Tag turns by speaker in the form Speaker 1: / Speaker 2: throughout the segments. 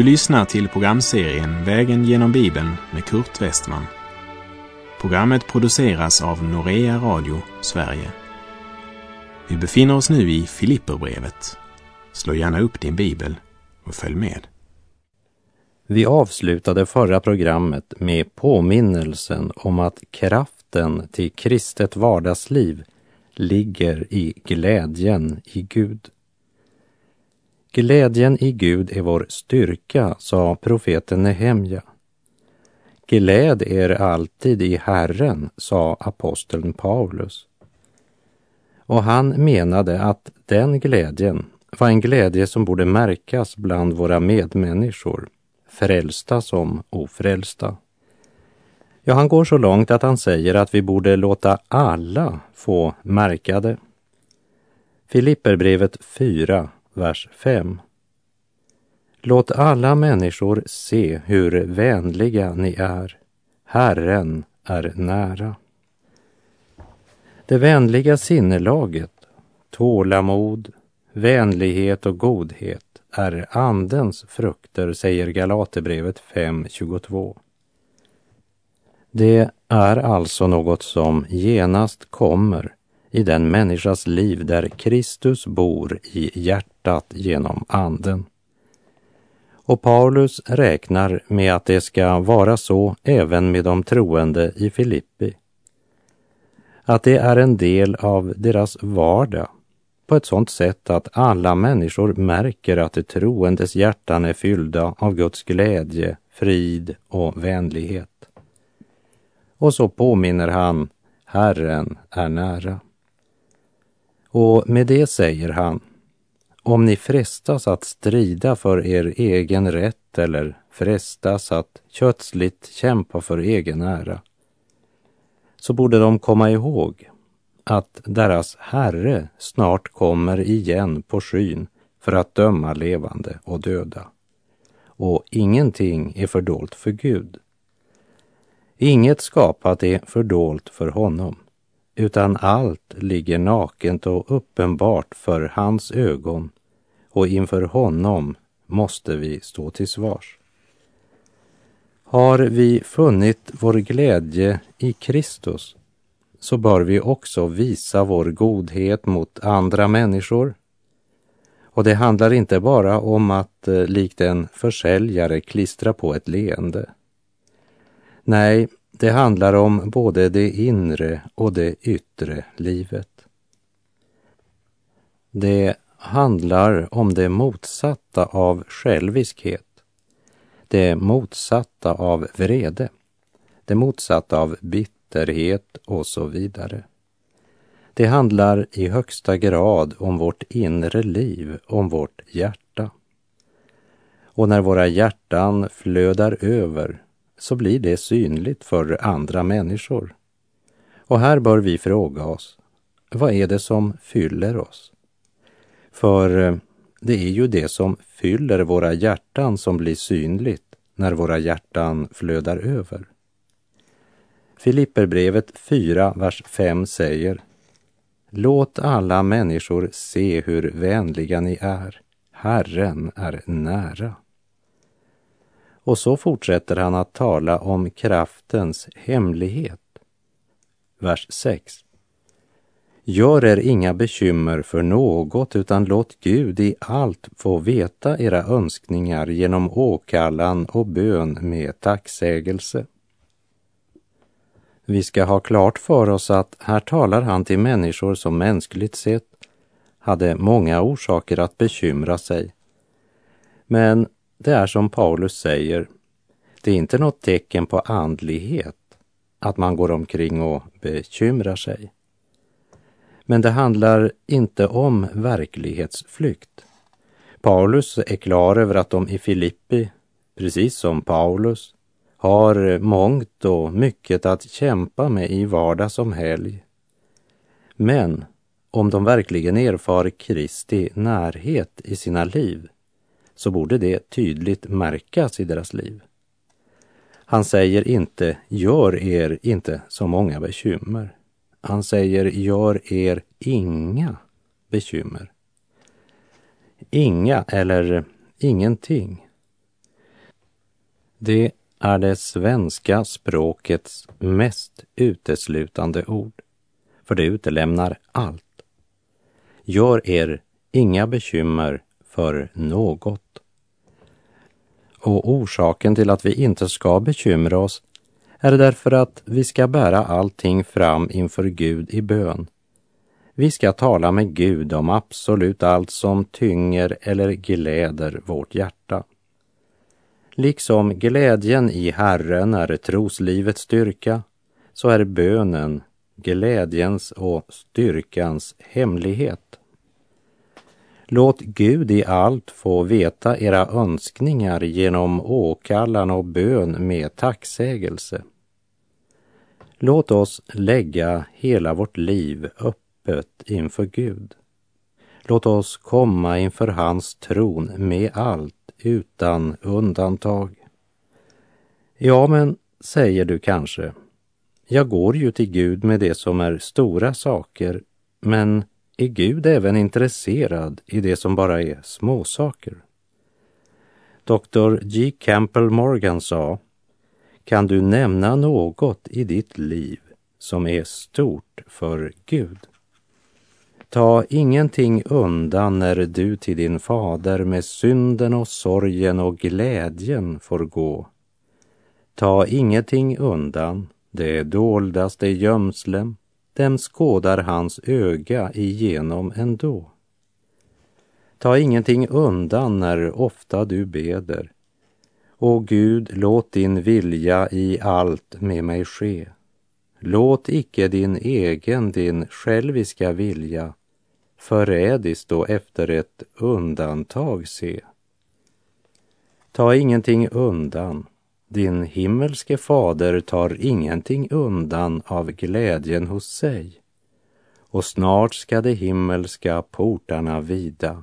Speaker 1: Du lyssnar till programserien Vägen genom Bibeln med Kurt Westman. Programmet produceras av Norea Radio Sverige. Vi befinner oss nu i Filipperbrevet. Slå gärna upp din bibel och följ med.
Speaker 2: Vi avslutade förra programmet med påminnelsen om att kraften till kristet vardagsliv ligger i glädjen i Gud. Glädjen i Gud är vår styrka, sa profeten Nehemja. Gläd er alltid i Herren, sa aposteln Paulus. Och han menade att den glädjen var en glädje som borde märkas bland våra medmänniskor, frälsta som ofrälsta. Ja, han går så långt att han säger att vi borde låta alla få märka det. Filipperbrevet 4, vers 5. Låt alla människor se hur vänliga ni är. Herren är nära. Det vänliga sinnelaget, tålamod, vänlighet och godhet är Andens frukter, säger Galaterbrevet 5.22. Det är alltså något som genast kommer i den människas liv där Kristus bor i hjärtat genom Anden. Och Paulus räknar med att det ska vara så även med de troende i Filippi. Att det är en del av deras vardag på ett sådant sätt att alla människor märker att de troendes hjärtan är fyllda av Guds glädje, frid och vänlighet. Och så påminner han, Herren är nära. Och med det säger han, om ni frestas att strida för er egen rätt eller frestas att kötsligt kämpa för egen ära, så borde de komma ihåg att deras Herre snart kommer igen på skyn för att döma levande och döda. Och ingenting är fördolt för Gud. Inget skapat är fördolt för honom, utan allt ligger nakent och uppenbart för hans ögon och inför honom måste vi stå till svars. Har vi funnit vår glädje i Kristus så bör vi också visa vår godhet mot andra människor. Och det handlar inte bara om att eh, likt en försäljare klistra på ett leende. Nej, det handlar om både det inre och det yttre livet. Det handlar om det motsatta av själviskhet, det motsatta av vrede, det motsatta av bitterhet och så vidare. Det handlar i högsta grad om vårt inre liv, om vårt hjärta. Och när våra hjärtan flödar över så blir det synligt för andra människor. Och här bör vi fråga oss, vad är det som fyller oss? För eh, det är ju det som fyller våra hjärtan som blir synligt när våra hjärtan flödar över. Filipperbrevet 4, vers 5 säger Låt alla människor se hur vänliga ni är. Herren är nära. Och så fortsätter han att tala om kraftens hemlighet. Vers 6. Gör er inga bekymmer för något, utan låt Gud i allt få veta era önskningar genom åkallan och bön med tacksägelse. Vi ska ha klart för oss att här talar han till människor som mänskligt sett hade många orsaker att bekymra sig. Men det är som Paulus säger, det är inte något tecken på andlighet att man går omkring och bekymrar sig. Men det handlar inte om verklighetsflykt. Paulus är klar över att de i Filippi, precis som Paulus, har mångt och mycket att kämpa med i vardag som helg. Men om de verkligen erfar Kristi närhet i sina liv så borde det tydligt märkas i deras liv. Han säger inte, gör er inte så många bekymmer. Han säger, gör er inga bekymmer. Inga eller ingenting. Det är det svenska språkets mest uteslutande ord, för det utelämnar allt. Gör er inga bekymmer för något. Och orsaken till att vi inte ska bekymra oss är därför att vi ska bära allting fram inför Gud i bön. Vi ska tala med Gud om absolut allt som tynger eller gläder vårt hjärta. Liksom glädjen i Herren är troslivets styrka, så är bönen glädjens och styrkans hemlighet. Låt Gud i allt få veta era önskningar genom åkallan och bön med tacksägelse. Låt oss lägga hela vårt liv öppet inför Gud. Låt oss komma inför hans tron med allt utan undantag. Ja, men, säger du kanske, jag går ju till Gud med det som är stora saker, men är Gud även intresserad i det som bara är småsaker? Dr. G. Campbell Morgan sa, kan du nämna något i ditt liv som är stort för Gud? Ta ingenting undan när du till din fader med synden och sorgen och glädjen får gå. Ta ingenting undan, det doldaste gömslen, dem skådar hans öga igenom ändå. Ta ingenting undan när ofta du beder. O Gud, låt din vilja i allt med mig ske. Låt icke din egen, din själviska vilja förrädiskt då efter ett undantag se. Ta ingenting undan, din himmelske fader tar ingenting undan av glädjen hos sig. Och snart ska de himmelska portarna vida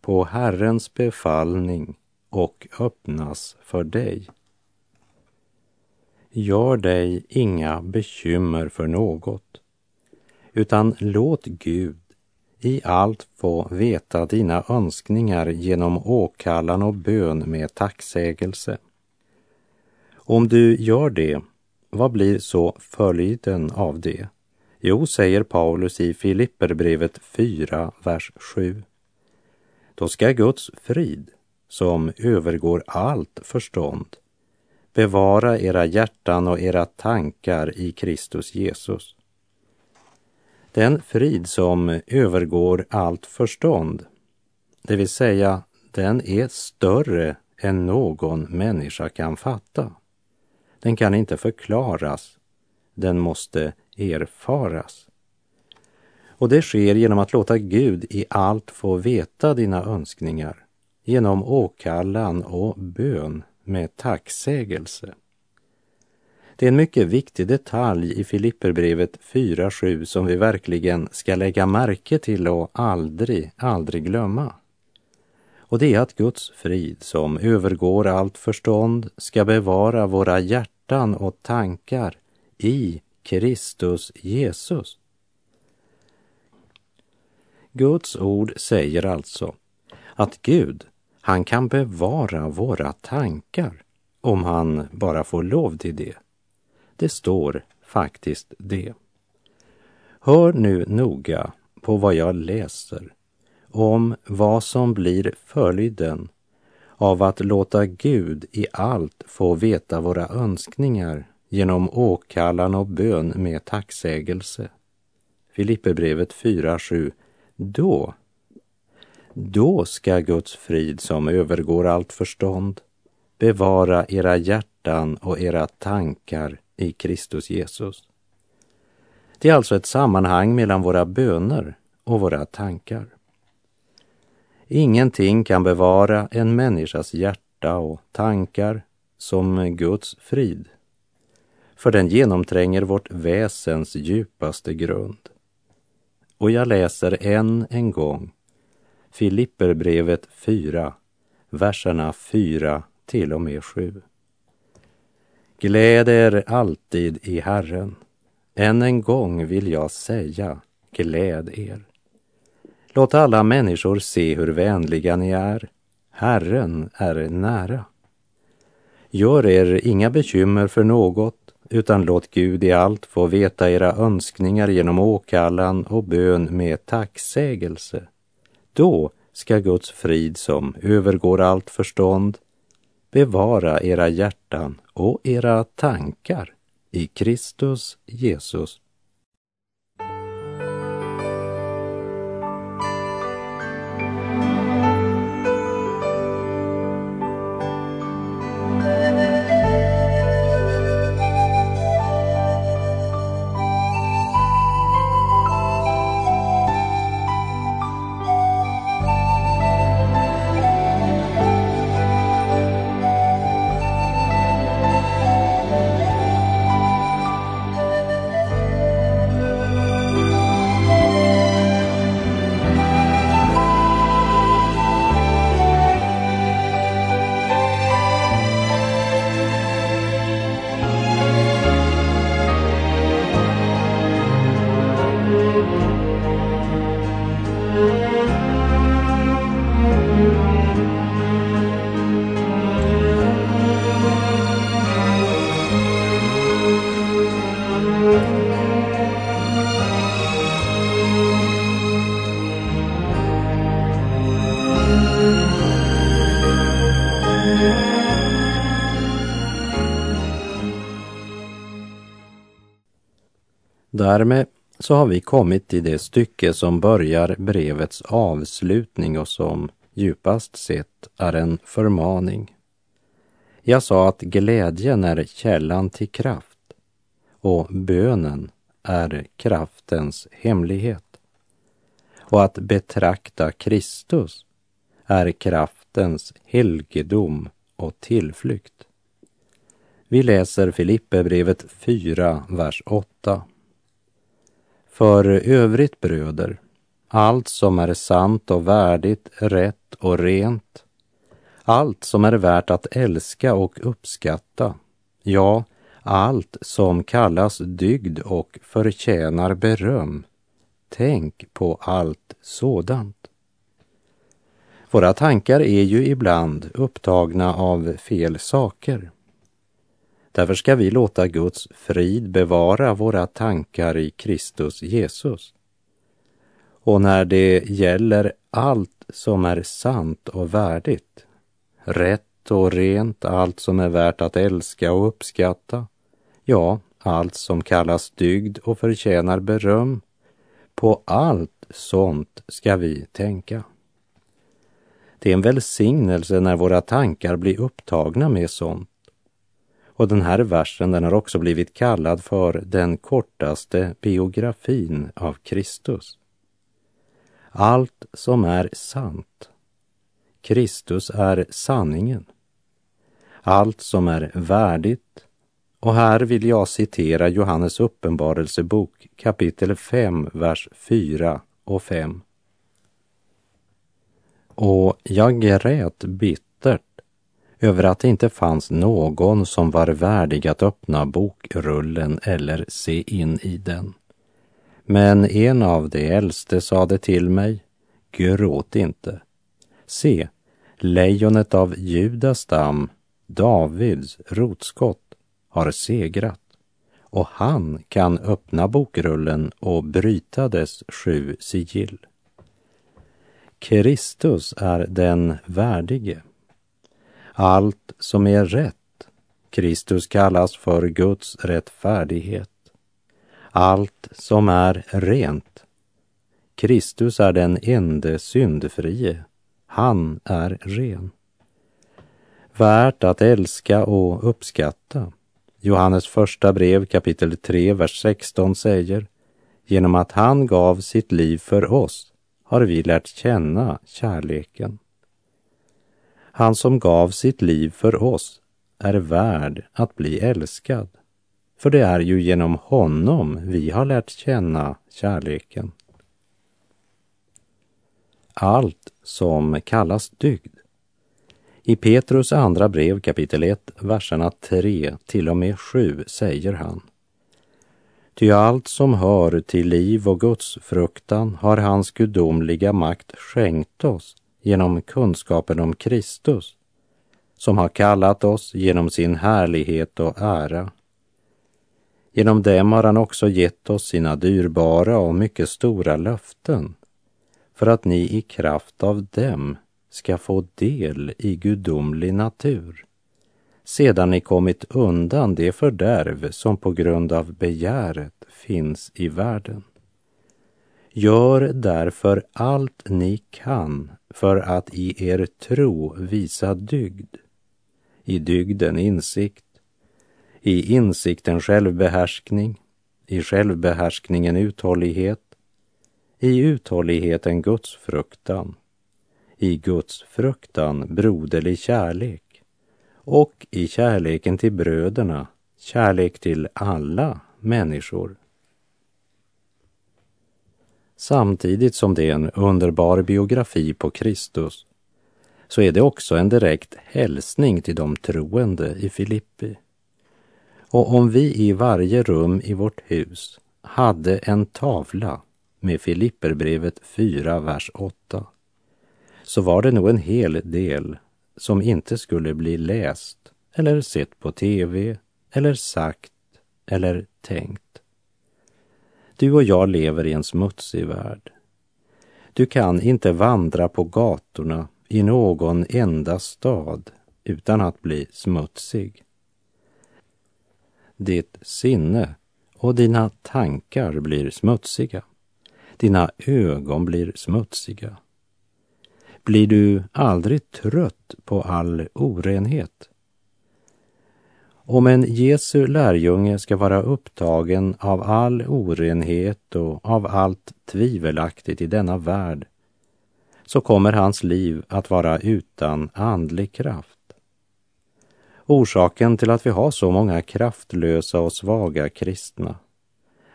Speaker 2: på Herrens befallning och öppnas för dig. Gör dig inga bekymmer för något, utan låt Gud i allt få veta dina önskningar genom åkallan och bön med tacksägelse. Om du gör det, vad blir så följden av det? Jo, säger Paulus i Filipperbrevet 4, vers 7. Då ska Guds frid, som övergår allt förstånd, bevara era hjärtan och era tankar i Kristus Jesus. Den frid som övergår allt förstånd, det vill säga den är större än någon människa kan fatta. Den kan inte förklaras, den måste erfaras. Och det sker genom att låta Gud i allt få veta dina önskningar, genom åkallan och bön med tacksägelse. Det är en mycket viktig detalj i Filipperbrevet 4.7 som vi verkligen ska lägga märke till och aldrig, aldrig glömma. Och det är att Guds frid som övergår allt förstånd ska bevara våra hjärtan och tankar i Kristus Jesus. Guds ord säger alltså att Gud, han kan bevara våra tankar om han bara får lov till det. Det står faktiskt det. Hör nu noga på vad jag läser om vad som blir följden av att låta Gud i allt få veta våra önskningar genom åkallan och bön med tacksägelse. Filipperbrevet 4.7. Då, då ska Guds frid som övergår allt förstånd bevara era hjärtan och era tankar i Kristus Jesus. Det är alltså ett sammanhang mellan våra böner och våra tankar. Ingenting kan bevara en människas hjärta och tankar som Guds frid, för den genomtränger vårt väsens djupaste grund. Och jag läser än en gång Filipperbrevet 4, verserna 4 till och med 7. Gläd er alltid i Herren. Än en gång vill jag säga, gläd er. Låt alla människor se hur vänliga ni är. Herren är nära. Gör er inga bekymmer för något, utan låt Gud i allt få veta era önskningar genom åkallan och bön med tacksägelse. Då ska Guds frid som övergår allt förstånd bevara era hjärtan och era tankar i Kristus Jesus. Därmed så har vi kommit till det stycke som börjar brevets avslutning och som djupast sett är en förmaning. Jag sa att glädjen är källan till kraft och bönen är kraftens hemlighet. Och att betrakta Kristus är kraftens helgedom och tillflykt. Vi läser Filipperbrevet 4, vers 8. För övrigt bröder, allt som är sant och värdigt, rätt och rent, allt som är värt att älska och uppskatta, ja, allt som kallas dygd och förtjänar beröm, tänk på allt sådant. Våra tankar är ju ibland upptagna av fel saker. Därför ska vi låta Guds frid bevara våra tankar i Kristus Jesus. Och när det gäller allt som är sant och värdigt, rätt och rent, allt som är värt att älska och uppskatta, ja, allt som kallas dygd och förtjänar beröm, på allt sånt ska vi tänka. Det är en välsignelse när våra tankar blir upptagna med sånt och den här versen den har också blivit kallad för den kortaste biografin av Kristus. Allt som är sant. Kristus är sanningen. Allt som är värdigt. Och här vill jag citera Johannes uppenbarelsebok kapitel 5, vers 4 och 5. Och jag grät bittert över att det inte fanns någon som var värdig att öppna bokrullen eller se in i den. Men en av de äldste sade till mig, gråt inte. Se, lejonet av Judas stam, Davids rotskott, har segrat och han kan öppna bokrullen och bryta dess sju sigill. Kristus är den värdige allt som är rätt. Kristus kallas för Guds rättfärdighet. Allt som är rent. Kristus är den ende syndfrie. Han är ren. Värt att älska och uppskatta. Johannes första brev kapitel 3, vers 16 säger Genom att han gav sitt liv för oss har vi lärt känna kärleken. Han som gav sitt liv för oss är värd att bli älskad. För det är ju genom honom vi har lärt känna kärleken. Allt som kallas dygd. I Petrus andra brev kapitel 1, verserna 3 till och med 7 säger han Ty allt som hör till liv och Guds fruktan har hans gudomliga makt skänkt oss genom kunskapen om Kristus som har kallat oss genom sin härlighet och ära. Genom dem har han också gett oss sina dyrbara och mycket stora löften för att ni i kraft av dem ska få del i gudomlig natur sedan ni kommit undan det fördärv som på grund av begäret finns i världen. Gör därför allt ni kan för att i er tro visa dygd. I dygden insikt, i insikten självbehärskning, i självbehärskningen uthållighet, i uthålligheten gudsfruktan, i Guds fruktan broderlig kärlek. Och i kärleken till bröderna kärlek till alla människor. Samtidigt som det är en underbar biografi på Kristus så är det också en direkt hälsning till de troende i Filippi. Och om vi i varje rum i vårt hus hade en tavla med Filipperbrevet 4, vers 8 så var det nog en hel del som inte skulle bli läst eller sett på tv eller sagt eller tänkt. Du och jag lever i en smutsig värld. Du kan inte vandra på gatorna i någon enda stad utan att bli smutsig. Ditt sinne och dina tankar blir smutsiga. Dina ögon blir smutsiga. Blir du aldrig trött på all orenhet? Om en Jesu lärjunge ska vara upptagen av all orenhet och av allt tvivelaktigt i denna värld så kommer hans liv att vara utan andlig kraft. Orsaken till att vi har så många kraftlösa och svaga kristna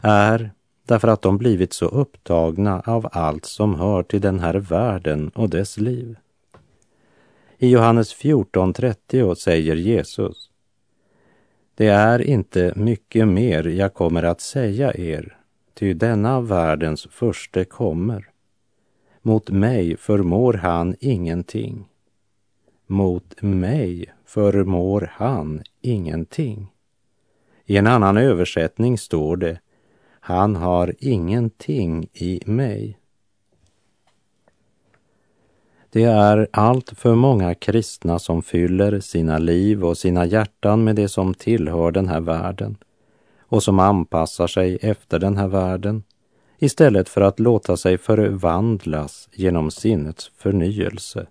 Speaker 2: är därför att de blivit så upptagna av allt som hör till den här världen och dess liv. I Johannes 14.30 säger Jesus det är inte mycket mer jag kommer att säga er, ty denna världens förste kommer. Mot mig förmår han ingenting. Mot mig förmår han ingenting. I en annan översättning står det han har ingenting i mig. Det är allt för många kristna som fyller sina liv och sina hjärtan med det som tillhör den här världen och som anpassar sig efter den här världen istället för att låta sig förvandlas genom sinnets förnyelse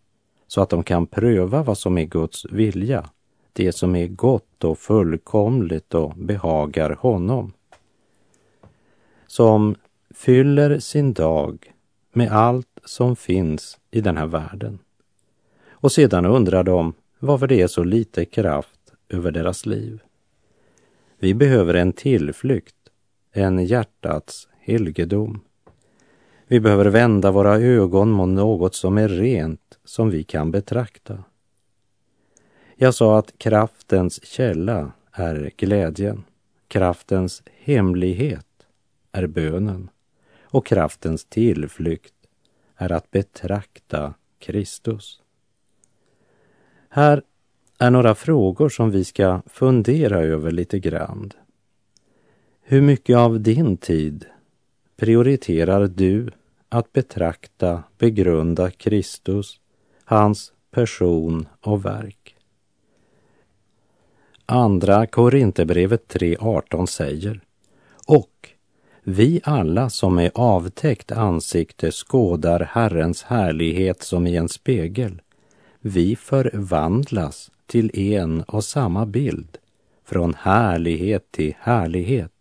Speaker 2: så att de kan pröva vad som är Guds vilja, det som är gott och fullkomligt och behagar honom som fyller sin dag med allt som finns i den här världen. Och sedan undrar de varför det är så lite kraft över deras liv. Vi behöver en tillflykt, en hjärtats helgedom. Vi behöver vända våra ögon mot något som är rent, som vi kan betrakta. Jag sa att kraftens källa är glädjen, kraftens hemlighet är bönen och kraftens tillflykt är att betrakta Kristus. Här är några frågor som vi ska fundera över lite grann. Hur mycket av din tid prioriterar du att betrakta, begrunda Kristus, hans person och verk? Andra Korinthierbrevet 3.18 säger och vi alla som med avtäckt ansikte skådar Herrens härlighet som i en spegel, vi förvandlas till en och samma bild, från härlighet till härlighet.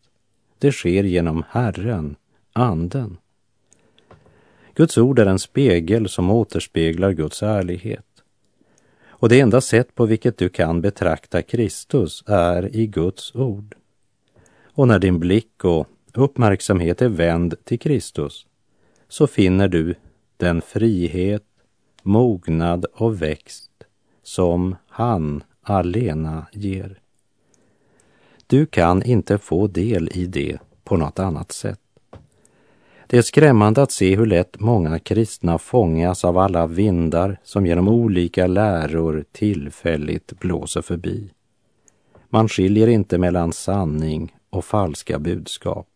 Speaker 2: Det sker genom Herren, Anden. Guds ord är en spegel som återspeglar Guds ärlighet. Och det enda sätt på vilket du kan betrakta Kristus är i Guds ord. Och när din blick och uppmärksamhet är vänd till Kristus så finner du den frihet, mognad och växt som han alena ger. Du kan inte få del i det på något annat sätt. Det är skrämmande att se hur lätt många kristna fångas av alla vindar som genom olika läror tillfälligt blåser förbi. Man skiljer inte mellan sanning och falska budskap.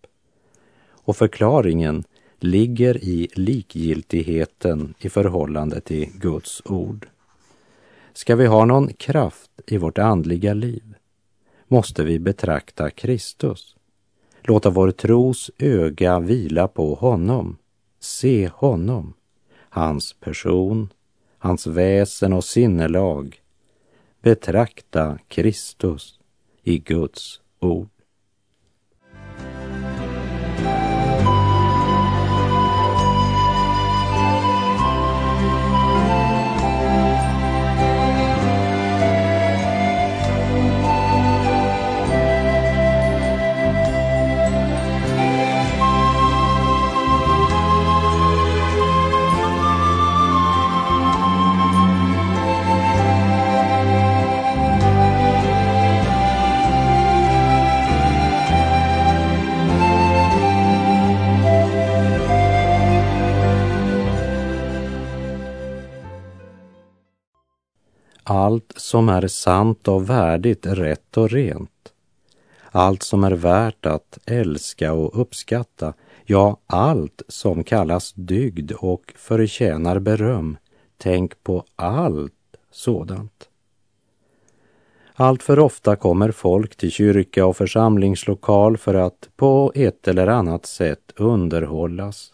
Speaker 2: Och förklaringen ligger i likgiltigheten i förhållande till Guds ord. Ska vi ha någon kraft i vårt andliga liv måste vi betrakta Kristus. Låta vår tros öga vila på honom. Se honom, hans person, hans väsen och sinnelag. Betrakta Kristus i Guds ord. Som är sant och värdigt, rätt och rent. Allt som är värt att älska och uppskatta, ja, allt som kallas dygd och förtjänar beröm. Tänk på allt sådant. Allt för ofta kommer folk till kyrka och församlingslokal för att på ett eller annat sätt underhållas.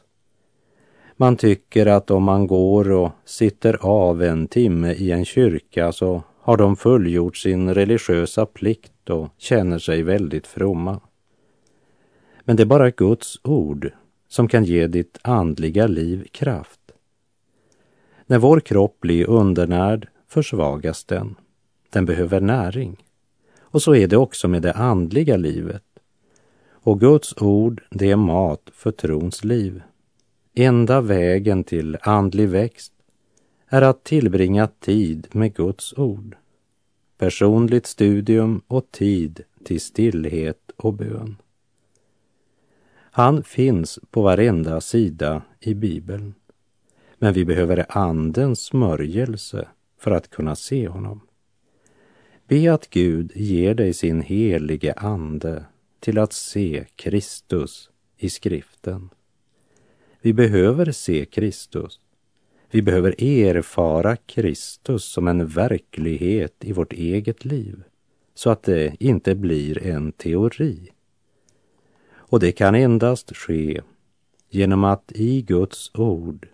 Speaker 2: Man tycker att om man går och sitter av en timme i en kyrka så har de fullgjort sin religiösa plikt och känner sig väldigt fromma. Men det är bara Guds ord som kan ge ditt andliga liv kraft. När vår kropp blir undernärd försvagas den. Den behöver näring. Och så är det också med det andliga livet. Och Guds ord, det är mat för trons liv. Enda vägen till andlig växt är att tillbringa tid med Guds ord, personligt studium och tid till stillhet och bön. Han finns på varenda sida i Bibeln, men vi behöver Andens smörjelse för att kunna se honom. Be att Gud ger dig sin helige Ande till att se Kristus i skriften. Vi behöver se Kristus. Vi behöver erfara Kristus som en verklighet i vårt eget liv, så att det inte blir en teori. Och det kan endast ske genom att i Guds ord